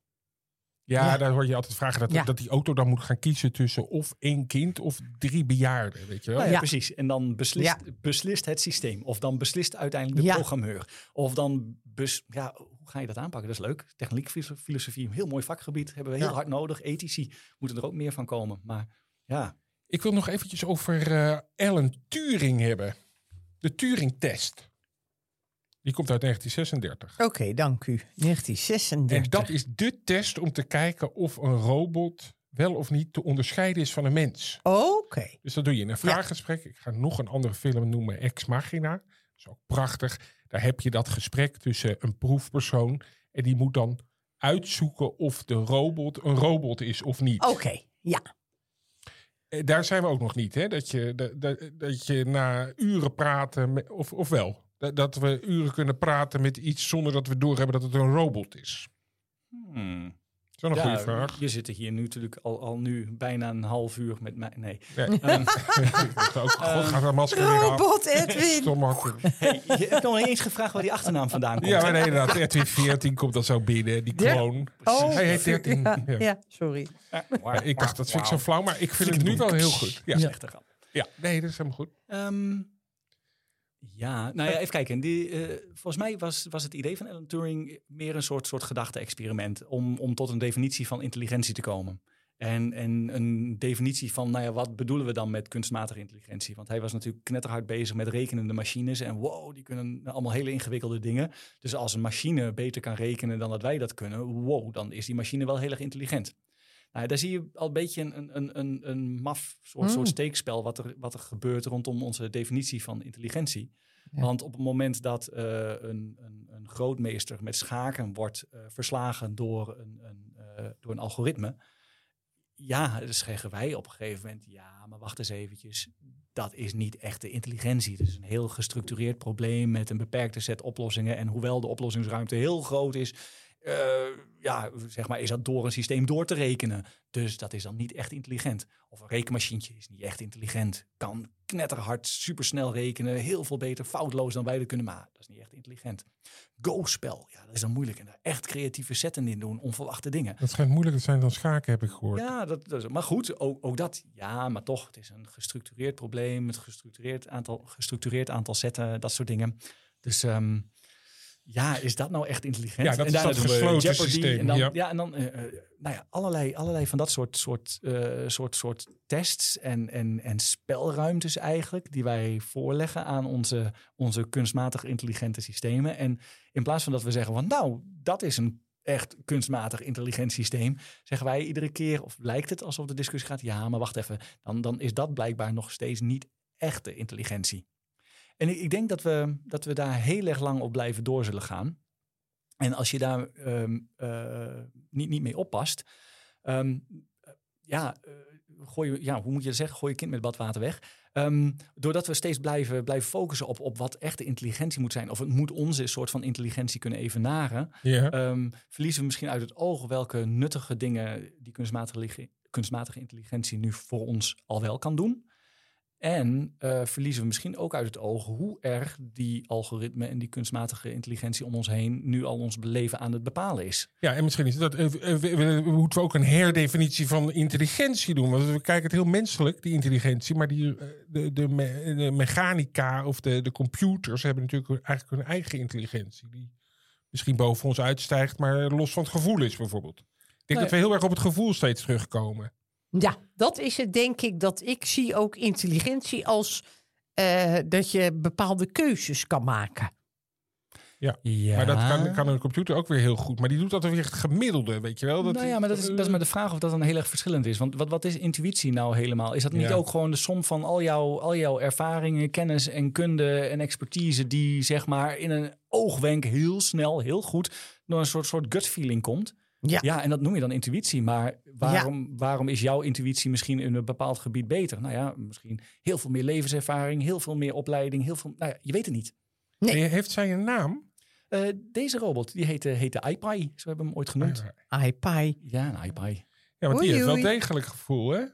Ja, Ja. daar hoor je altijd vragen dat, Ja. dat die auto dan moet gaan kiezen tussen of één kind of drie bejaarden, weet je wel? Nou ja, Ja. precies. En dan beslist, beslist het systeem. Of dan beslist uiteindelijk de Ja. programmeur. Of dan, bes, ja, hoe ga je dat aanpakken? Dat is leuk. Techniek, filoso- filosofie, een heel mooi vakgebied. Hebben we heel Ja. hard nodig. Ethici moeten er ook meer van komen. Maar ja, Ik wil nog eventjes over eh Alan Turing hebben. De Turing-test. Die komt uit 1936. Oké, dank u. 1936. En dat is de test om te kijken of een robot wel of niet te onderscheiden is van een mens. Oké. Dus dat doe je in een vraaggesprek. Ik ga nog een andere film noemen, Ex Machina. Dat is ook prachtig. Daar heb je dat gesprek tussen een proefpersoon. En die moet dan uitzoeken of de robot een robot is of niet. Oké, ja. Eh, Daar zijn we ook nog niet, hè? Dat je, dat, dat, dat je na uren praten, of, of wel, dat, dat we uren kunnen praten met iets zonder dat we doorhebben dat het een robot is. Dat is wel een ja, goede vraag. je zit hier nu natuurlijk al, al nu bijna een half uur met mij. Nee. Ja. Ehm, Ik ook, God, gaat dat masker weer af. Robot Edwin. Hey, je hebt nog niet eens gevraagd waar die achternaam vandaan komt. Ja, maar nee, inderdaad. Edwin 14 komt dan zo binnen, die Ja. kloon. Oh, Hij heet 13. Ja, Ja. ja, sorry. Ja, ik dacht, dat vind ik zo flauw, maar ik vind het nu wel heel goed. Ja, Dat ja. nee, dat is helemaal goed. Ehm, ja, nou ja, even kijken. Die, eh, volgens mij was, was het idee van Alan Turing meer een soort, soort gedachte-experiment om, om tot een definitie van intelligentie te komen. En, en een definitie van, nou ja, wat bedoelen we dan met kunstmatige intelligentie? Want hij was natuurlijk knetterhard bezig met rekenende machines. En wow, die kunnen allemaal hele ingewikkelde dingen. Dus als een machine beter kan rekenen dan dat wij dat kunnen, wow, dan is die machine wel heel erg intelligent. Nou, daar zie je al een beetje een, een, een, een maf soort, Mm. soort steekspel wat er, wat er gebeurt rondom onze definitie van intelligentie. Ja. Want op het moment dat eh, een, een, een grootmeester met schaken wordt eh, verslagen door een, een, eh, door een algoritme, ja, dan zeggen wij op een gegeven moment, ja, maar wacht eens eventjes, dat is niet echte intelligentie. Het is een heel gestructureerd probleem met een beperkte set oplossingen. En hoewel de oplossingsruimte heel groot is, eh, ja, zeg maar, is dat door een systeem door te rekenen. Dus dat is dan niet echt intelligent. Of een rekenmachientje is niet echt intelligent. Kan knetterhard, supersnel rekenen. Heel veel beter, foutloos dan wij dat kunnen. Maar dat is niet echt intelligent. Go-spel, ja, dat is dan moeilijk. En daar echt creatieve zetten in doen, onverwachte dingen. Dat schijnt moeilijker te zijn dan schaken, heb ik gehoord. Ja, dat, dat is, maar goed, ook, ook dat. Ja, maar toch, het is een gestructureerd probleem. Het gestructureerd aantal, gestructureerd aantal zetten, dat soort dingen. Dus ehm, ja, is dat nou echt intelligent? Ja, dat en is dat gesloten Jeopardy systeem, En dan, ja. ja. en dan eh, eh, nou ja, allerlei, allerlei van dat soort, soort, eh, soort, soort tests en, en, en spelruimtes eigenlijk... die wij voorleggen aan onze, onze kunstmatig intelligente systemen. En in plaats van dat we zeggen van nou, dat is een echt kunstmatig intelligent systeem, zeggen wij iedere keer, of lijkt het alsof de discussie gaat, ja, maar wacht even, dan, dan is dat blijkbaar nog steeds niet echte intelligentie. En ik, ik denk dat we, dat we daar heel erg lang op blijven door zullen gaan. En als je daar ehm, eh, niet, niet mee oppast, ehm, ja, eh, gooi je, ja, hoe moet je dat zeggen? Gooi je kind met badwater weg. Ehm, doordat we steeds blijven, blijven focussen op, op wat echte intelligentie moet zijn, of het moet onze soort van intelligentie kunnen evenaren, verliezen we misschien uit het oog welke nuttige dingen die kunstmatige, kunstmatige intelligentie nu voor ons al wel kan doen. En eh, verliezen we misschien ook uit het oog hoe erg die algoritme en die kunstmatige intelligentie om ons heen nu al ons leven aan het bepalen is. Ja, en misschien is dat, eh, we- we- we moeten we ook een herdefinitie van intelligentie doen. Want we kijken het heel menselijk, die intelligentie. Maar die, de, de, me- de mechanica of de, de computers hebben natuurlijk eigenlijk hun eigen intelligentie. Die misschien boven ons uitstijgt, maar los van het gevoel is bijvoorbeeld. Ik denk Nee. dat we heel erg op het gevoel steeds terugkomen. Ja, dat is het denk ik dat ik zie ook intelligentie als eh, dat je bepaalde keuzes kan maken. Ja. Maar dat kan, kan een computer ook weer heel goed. Maar die doet dat weer het gemiddelde, weet je wel. Dat, nou ja, maar dat is, dat is maar de vraag of dat dan heel erg verschillend is. Want wat, wat is intuïtie nou helemaal? Is dat niet Ja. ook gewoon de som van al jouw, al jouw ervaringen, kennis en kunde en expertise... die zeg maar in een oogwenk heel snel, heel goed... door een soort, soort gut feeling komt? Ja. Ja, en dat noem je dan intuïtie. Maar waarom, waarom is jouw intuïtie misschien in een bepaald gebied beter? Nou ja, misschien heel veel meer levenservaring, heel veel meer opleiding, heel veel... Nou ja, je weet het niet. Nee. En Heeft zij een naam? Eh, deze robot, die heette, heette iPi. Zo hebben we hem ooit genoemd. iPi. Ja, een. Ja, want Oei, die heeft wel degelijk gevoel, hè?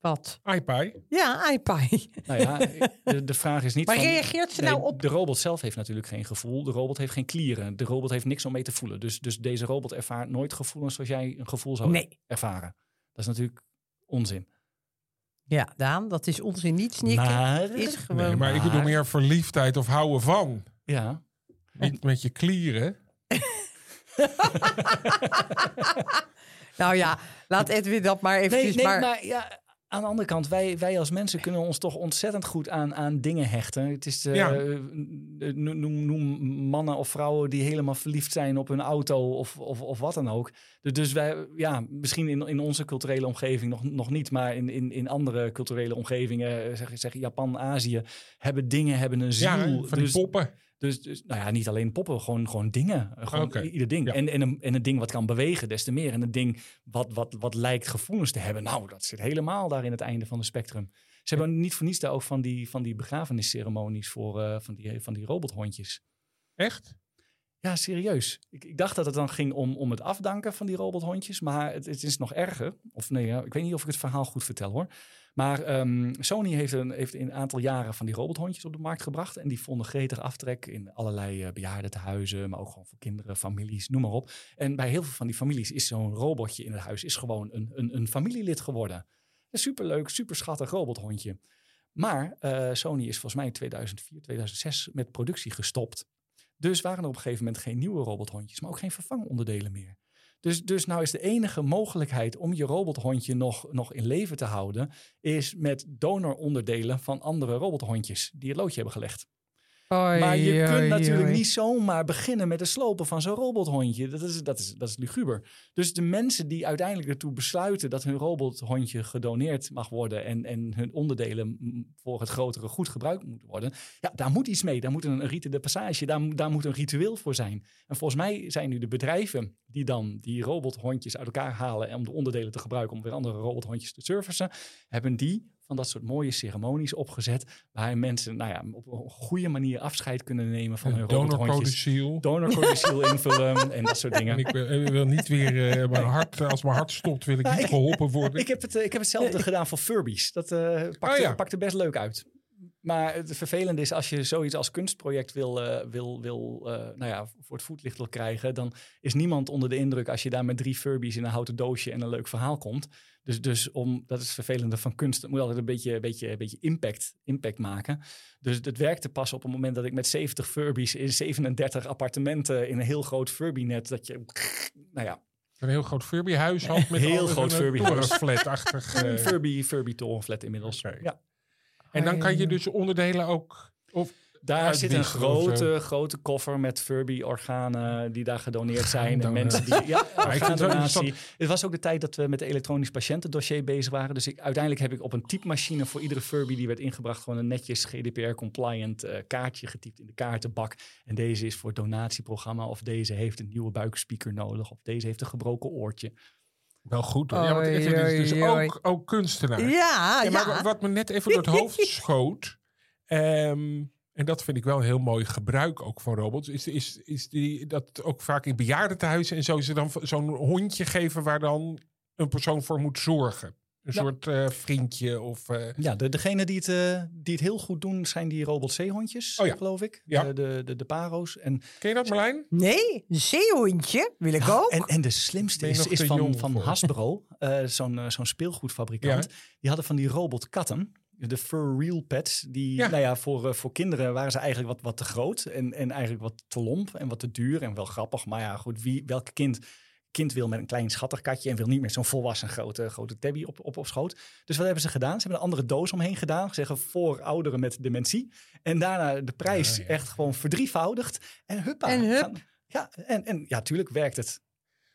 Wat? iPi. Ja, iPi. Nou ja, de, de vraag is niet Maar van... reageert ze Nee, nou op... De robot zelf heeft natuurlijk geen gevoel. De robot heeft geen klieren. De robot heeft niks om mee te voelen. Dus, dus deze robot ervaart nooit gevoelens zoals jij een gevoel zou Nee. ervaren. Dat is natuurlijk onzin. Ja, Daan, dat is onzin. Niet snikken. Maar, is gewoon... Nee, maar ik bedoel meer verliefdheid of houden van. ja, Niet met je klieren. Nou ja, laat Edwin dat maar nee, eventjes... nee, maar... maar, ja, aan de andere kant, wij, wij als mensen kunnen ons toch ontzettend goed aan, aan dingen hechten. Het is de, Ja. eh, noem, noem, mannen of vrouwen die helemaal verliefd zijn op hun auto of, of, of wat dan ook. Dus, dus wij, ja, misschien in, in onze culturele omgeving nog, nog niet, maar in, in, in andere culturele omgevingen, eh, zeg, zeg Japan, Azië, hebben dingen, hebben een ziel. Ja, van dus, die poppen. Dus, dus, nou ja, niet alleen poppen, gewoon, gewoon dingen. Eh, Gewoon ieder ding. Ja. En, en, een, en een ding wat kan bewegen, des te meer. En een ding wat, wat, wat lijkt gevoelens te hebben. Nou, dat zit helemaal daar in het einde van het spectrum. Ze hebben niet voor niets daar ook van die, van die begrafenisceremonies voor eh, van, die, van die robothondjes. Echt? Ja, serieus. Ik, ik dacht dat het dan ging om, om het afdanken van die robothondjes. Maar het, het is nog erger. Of nee, ik weet niet of ik het verhaal goed vertel hoor. Maar ehm, Sony heeft een, heeft een aantal jaren van die robothondjes op de markt gebracht. En die vonden gretig aftrek in allerlei uh, bejaardentehuizen. Maar ook gewoon voor kinderen, families, noem maar op. En bij heel veel van die families is zo'n robotje in het huis is gewoon een, een, een familielid geworden. Een superleuk, super schattig robothondje. Maar uh, Sony is volgens mij in 2004, 2006 met productie gestopt. Dus waren er op een gegeven moment geen nieuwe robothondjes, maar ook geen vervangonderdelen meer. Dus, dus nou is de enige mogelijkheid om je robothondje nog, nog in leven te houden, is met donoronderdelen van andere robothondjes die het loodje hebben gelegd. Oei, maar je oei, kunt natuurlijk niet zomaar beginnen met het slopen van zo'n robothondje. Dat is, dat, is, dat is luguber. Dus de mensen die uiteindelijk ertoe besluiten dat hun robothondje gedoneerd mag worden en, en hun onderdelen voor het grotere goed gebruikt moeten worden, ja, daar moet iets mee. Daar moet een rite de passage, daar, moet- daar moet een ritueel voor zijn. En volgens mij zijn nu de bedrijven die dan die robothondjes uit elkaar halen en om de onderdelen te gebruiken om weer andere robothondjes te servicen, hebben die van dat soort mooie ceremonies opgezet. Waar mensen nou ja, op een goede manier afscheid kunnen nemen van hun. Donorcodiciel. Donorcodiciel invullen en dat soort dingen. En ik wil, niet weer, eh, mijn hart, als mijn hart stopt, wil ik Nou, niet ik- geholpen worden. Ik heb, het, eh, ik heb hetzelfde gedaan voor Furbies. Dat eh pakte, Oh ja. pakte best leuk uit. Maar het vervelende is als je zoiets als kunstproject wil, eh, wil, wil eh, nou ja, voor het voetlicht wil krijgen, dan is niemand onder de indruk als je daar met drie Furbies in een houten doosje en een leuk verhaal komt. Dus, dus om, dat is het vervelende van kunst. Het moet altijd een beetje, beetje, beetje impact, impact maken. Dus het werkte pas op het moment dat ik met 70 Furbies in 37 appartementen in een heel groot Furby-net, dat je, nou ja, Een heel groot Furby-huis had met Heel groot Furby-huis. torenflat-achtig, eh, een Furby, Furby torenflat inmiddels. Ja. En dan kan je dus onderdelen ook... Of, Daar zit een grote, grote koffer met Furby-organen die daar gedoneerd zijn. En mensen die. Ja, het orgaandonatie. Het was ook de tijd dat we met de elektronisch patiëntendossier bezig waren. Dus ik, uiteindelijk heb ik op een typemachine voor iedere Furby die werd ingebracht. gewoon een netjes GDPR-compliant eh, kaartje getypt in de kaartenbak. En deze is voor het donatieprogramma. Of deze heeft een nieuwe buikspeaker nodig. Of deze heeft een gebroken oortje. Wel goed. hoor. Ja, want Edwin is dus ook, ook kunstenaar. Ja, Ja, maar wat me net even door het hoofd schoot. ehm, en dat vind ik wel een heel mooi gebruik ook van robots. Is, is, is die, dat ook vaak in bejaardentehuizen en zo ze dan zo'n hondje geven waar dan een persoon voor moet zorgen. Een Ja. soort eh, vriendje of. eh, Ja, de, degene die het, eh, die het heel goed doen zijn die robot zeehondjes, Oh ja. geloof ik. Ja. De, de, de, de paro's. En ken je dat Marlijn? Nee, een zeehondje wil ik ook. En, en de slimste is, van, van voor? Hasbro, eh, zo'n zo'n speelgoedfabrikant. Die hadden van die robotkatten, de Fur Real Pets. Die, Ja. nou ja, voor, voor kinderen waren ze eigenlijk wat, wat te groot. En, en eigenlijk wat te lomp en wat te duur en wel grappig. Maar ja, goed, wie, welk kind, kind wil met een klein schattig katje... en wil niet met zo'n volwassen grote, grote tabby op, op, op schoot. Dus wat hebben ze gedaan? Ze hebben een andere doos omheen gedaan. Zeggen voor ouderen met dementie. En daarna de prijs Ah, ja. echt gewoon verdrievoudigd. En huppa. En hup. gaan- Ja, en, en ja, tuurlijk werkt het.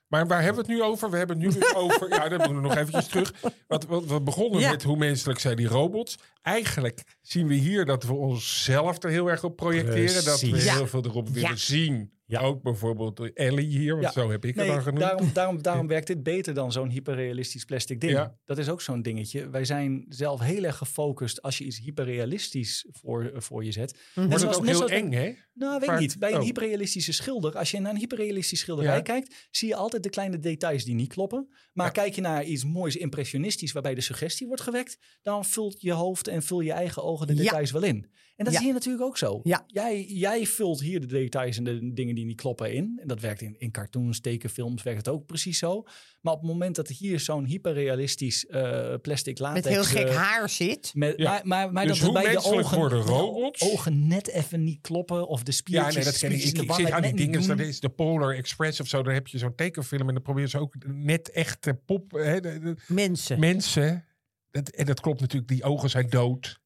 Maar waar hebben we het nu over? We hebben het nu dus over. Ja, dan moeten we nog eventjes terug. Wat, wat, we begonnen Ja. met hoe menselijk zijn die robots. Eigenlijk zien we hier dat we onszelf er heel erg op projecteren. Dat we heel veel erop willen Ja. zien. Ja. Ook bijvoorbeeld Ellie hier, want Ja. zo heb ik Nee, het dan genoemd. daarom, daarom, daarom werkt dit beter dan zo'n hyperrealistisch plastic ding. Ja. Dat is ook zo'n dingetje. Wij zijn zelf heel erg gefocust als je iets hyperrealistisch voor, eh, voor je zet. Mhm. Wordt het zoals- ook heel zoals- eng, hè? Nou, weet ik niet. Bij een oh. hyperrealistische schilder, als je naar een hyperrealistisch schilderij Ja. kijkt, zie je altijd de kleine details die niet kloppen. Maar Ja. kijk je naar iets moois impressionistisch waarbij de suggestie wordt gewekt, dan vult je hoofd en vul je eigen ogen de Ja. details wel in. En dat Ja. zie je natuurlijk ook zo. Ja. Jij, jij vult hier de details en de dingen die niet kloppen in. En dat werkt in, in cartoons, tekenfilms, werkt het ook precies zo. Maar op het moment dat hier zo'n hyperrealistisch eh, plastic latex... Met heel gek eh, haar zit. met, Ja. Maar, maar, maar Dus dat bij de ogen, worden de robots? ogen net even niet kloppen of de Ja, spiertjes, nee, dat ken ik. Ik, in ik zit aan die dingen, dat is de Polar Express of zo. Daar heb je zo'n tekenfilm en dan proberen ze ook net echte pop... Hè, de- de- Mensen. mensen. Dat, en dat klopt natuurlijk, die ogen zijn dood.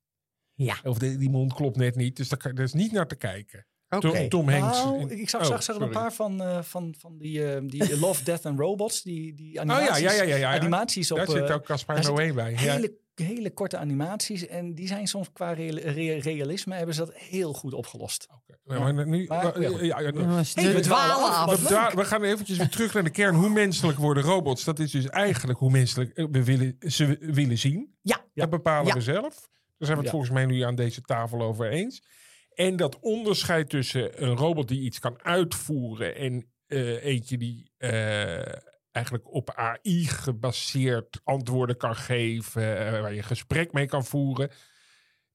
Ja. Of de, die mond klopt net niet. Dus daar, is niet naar te kijken. Oké. Tom, Tom Hanks. Nou, ik zag, Oh, zag, er een paar van, eh, van, van die, eh, die Love, Death and Robots. Die, die Oh ja, animaties, ja, ja, ja. ja. animaties op... Daar zit eh, ook Caspar Noé bij. Ja. hele, hele korte animaties. En die zijn soms qua real- rea- realisme hebben ze dat heel goed opgelost. Oké. Maar nu, Maar- ja, ja, ja, Jongens, Hey, we dwalen af. we, gaan eventjes weer terug naar de kern. Hoe menselijk worden robots? Dat is dus eigenlijk hoe menselijk we willen, ze willen zien. Ja. Dat bepalen Ja. we zelf. Daar zijn we het Ja. volgens mij nu aan deze tafel over eens. En dat onderscheid tussen een robot die iets kan uitvoeren en eh, eentje die eh, eigenlijk op AI gebaseerd antwoorden kan geven, eh, waar je gesprek mee kan voeren.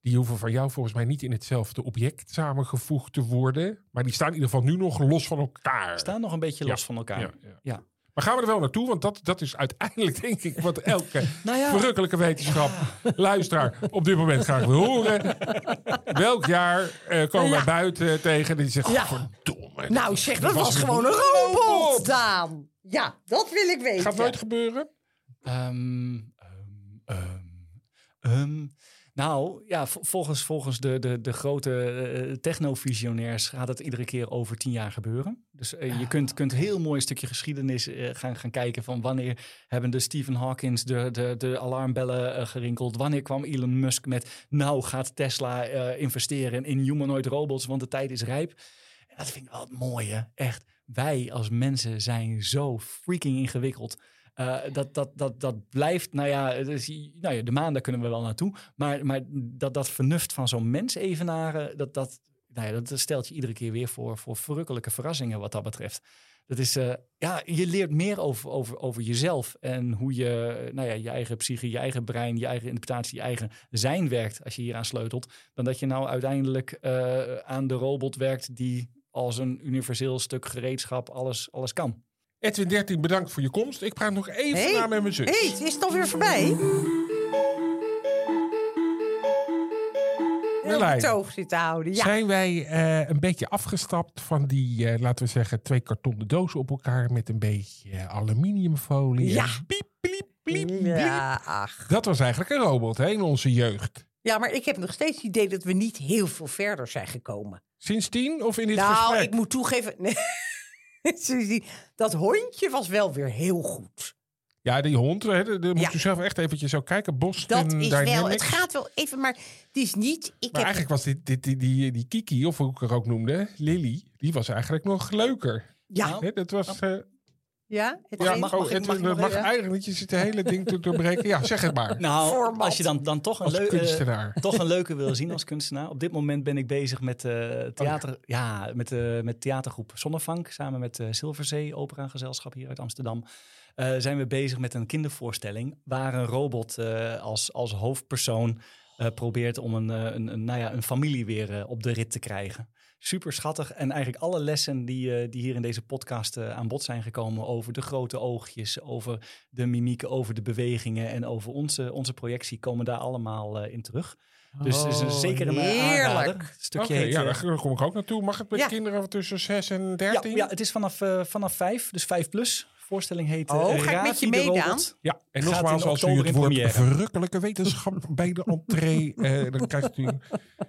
Die hoeven van jou volgens mij niet in hetzelfde object samengevoegd te worden. Maar die staan in ieder geval nu nog los van elkaar. Staan nog een beetje Ja. los van elkaar. Ja, ja. Ja. Maar gaan we er wel naartoe? Want dat, dat is uiteindelijk denk ik wat elke Nou ja, verrukkelijke wetenschap luisteraar op dit moment graag wil horen. Welk jaar eh, komen wij Ja. buiten tegen die zegt, Ja. verdomme. Nou zeg, dat was een gewoon een robot, Daan. Ja, dat wil ik weten. Gaat nooit gebeuren. Ehm, ehm, ehm. Nou, ja, vo- volgens, volgens de, de, de grote eh, technovisionairs gaat het iedere keer over tien jaar gebeuren. Dus eh, je kunt, kunt heel mooi een stukje geschiedenis eh, gaan, gaan kijken van wanneer hebben de Stephen Hawkins de, de, de alarmbellen eh, gerinkeld. Wanneer kwam Elon Musk met, nou gaat Tesla eh, investeren in humanoid robots, want de tijd is rijp. En dat vind ik wel het mooie, echt. Wij als mensen zijn zo freaking ingewikkeld. Eh, dat, dat, dat, dat blijft, nou ja, nou ja, de maan, daar kunnen we wel naartoe. Maar, maar dat, dat vernuft van zo'n mens evenaren, dat, dat, nou ja, dat stelt je iedere keer weer voor, voor verrukkelijke verrassingen wat dat betreft. Dat is, eh, ja, je leert meer over, over, over jezelf en hoe je, nou ja, je eigen psyche, je eigen brein, je eigen interpretatie, je eigen zijn werkt als je hier aan sleutelt. Dan dat je nou uiteindelijk eh, aan de robot werkt die als een universeel stuk gereedschap alles, alles kan. Edwin 13, bedankt voor je komst. Ik praat nog even Hey, na met mijn zus. Hey, is het alweer voorbij? Merlijn. betoog zitten houden. Ja. Zijn wij eh, een beetje afgestapt van die, eh, laten we zeggen, twee kartonnen dozen op elkaar met een beetje eh, aluminiumfolie? Ja. Piep, pliep, pliep, pliep. Ja, ach. Dat was eigenlijk een robot hè, in onze jeugd. Ja, maar ik heb nog steeds het idee dat we niet heel veel verder zijn gekomen. Sindsdien of in dit nou, gesprek? ik moet toegeven. Nee. Dat hondje was wel weer heel goed. Ja, die hond, hè, daar moet Ja. je zelf echt eventjes zo kijken. Boston Dat is wel. Het gaat wel even, maar het is niet. Ik Maar heb, eigenlijk was dit, dit, die, die, die Kiki, of hoe ik haar ook noemde, Lily, die was eigenlijk nog leuker. ja, Nou, Hè, dat was... eh, ja, het ja, mag- oh, mag het- eigenlijk niet. Je zit het hele ding te doorbreken. Ja, zeg het maar. Nou, Format. als je dan, dan toch, een Als leu- eh, kunstenaar. toch een leuke wil zien als kunstenaar. Op dit moment ben ik bezig met, eh, theater, ja, met, eh, met theatergroep Zonnevank. Samen met eh Zilverzee Opera Gezelschap hier uit Amsterdam. eh, zijn we bezig met een kindervoorstelling. Waar een robot eh, als, als hoofdpersoon eh, probeert om een, een, een, nou ja, een familie weer op de rit te krijgen. Super schattig. En eigenlijk alle lessen die, eh, die hier in deze podcast eh, aan bod zijn gekomen over de grote oogjes, over de mimiek, over de bewegingen en over onze, onze projectie komen daar allemaal eh, in terug. Dus het is een, Oh, zeker een heerlijk. stukje heet, ja, daar kom ik ook naartoe. Mag het met Ja. kinderen tussen 6 en ja, 13? ja, het is vanaf, vanaf vijf, dus vijf plus. De voorstelling heet eh, Oh, ga ik met Ravi je de meedaan? Robot. Ja, en nogmaals, als u het woord verrukkelijke wetenschap bij de entree, eh, dan krijgt u...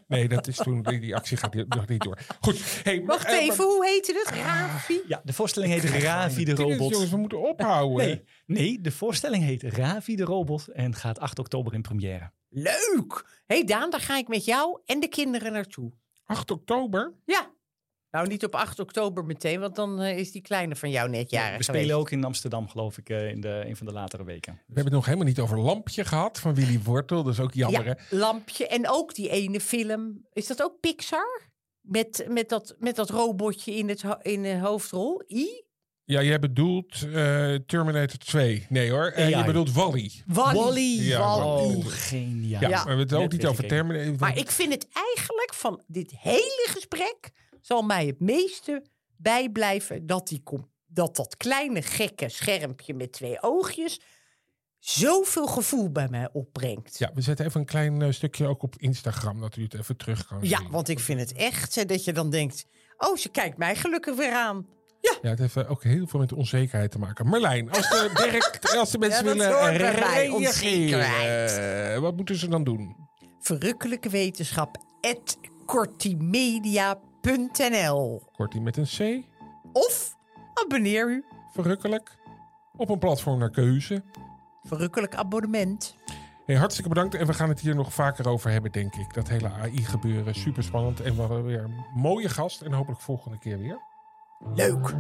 Nee, dat is toen, die, die actie gaat niet- nog niet door. Goed. Hey, Wacht eh, even, hoe heette het? Ravi? Ja, de voorstelling heet Ravi de Robot. Jongens, we moeten ophouden. Nee, nee, de voorstelling heet Ravi de Robot en gaat 8 oktober in première. Leuk! Hé hey Daan, daar ga ik met jou en de kinderen naartoe. 8 oktober? Ja. Nou, niet op 8 oktober meteen, want dan eh, is die kleine van jou net jarig we geweest. spelen ook in Amsterdam, geloof ik, eh, in de, een van de latere weken. We hebben het nog helemaal niet over Lampje gehad van Willy Wortel. Dat is ook jammer, hè? Ja, lampje. En ook die ene film. Is dat ook Pixar? Met, met, dat, met dat robotje in, het, in de hoofdrol. I? Ja, jij bedoelt eh, Terminator 2. Nee hoor, Eh, je bedoelt Wally. Wally. Ja, Wall-E. Oh, geniaal. Ja, Ja. maar we hebben het ook Net niet over. Terminator. Maar ik vind het eigenlijk van dit hele gesprek... zal mij het meeste bijblijven dat, die, dat dat kleine gekke schermpje met twee oogjes... zoveel gevoel bij mij opbrengt. Ja, we zetten even een klein eh, stukje ook op Instagram, dat u het even terug kan Ja, zien. want ik vind het echt hè, dat je dan denkt... oh, ze kijkt mij gelukkig weer aan. Ja, het heeft eh, ook heel veel met onzekerheid te maken. Marlijn, als de, direct, als de mensen Ja, willen reageren, wat moeten ze dan doen? Verrukkelijke wetenschap at kortimedia.nl Kortie met een C, Of abonneer u. verrukkelijk, op een platform naar keuze. Verrukkelijk abonnement. Hey, hartstikke bedankt en we gaan het hier nog vaker over hebben, denk ik. Dat hele AI-gebeuren, super spannend. En we hadden weer een mooie gast en hopelijk volgende keer weer. Leuk.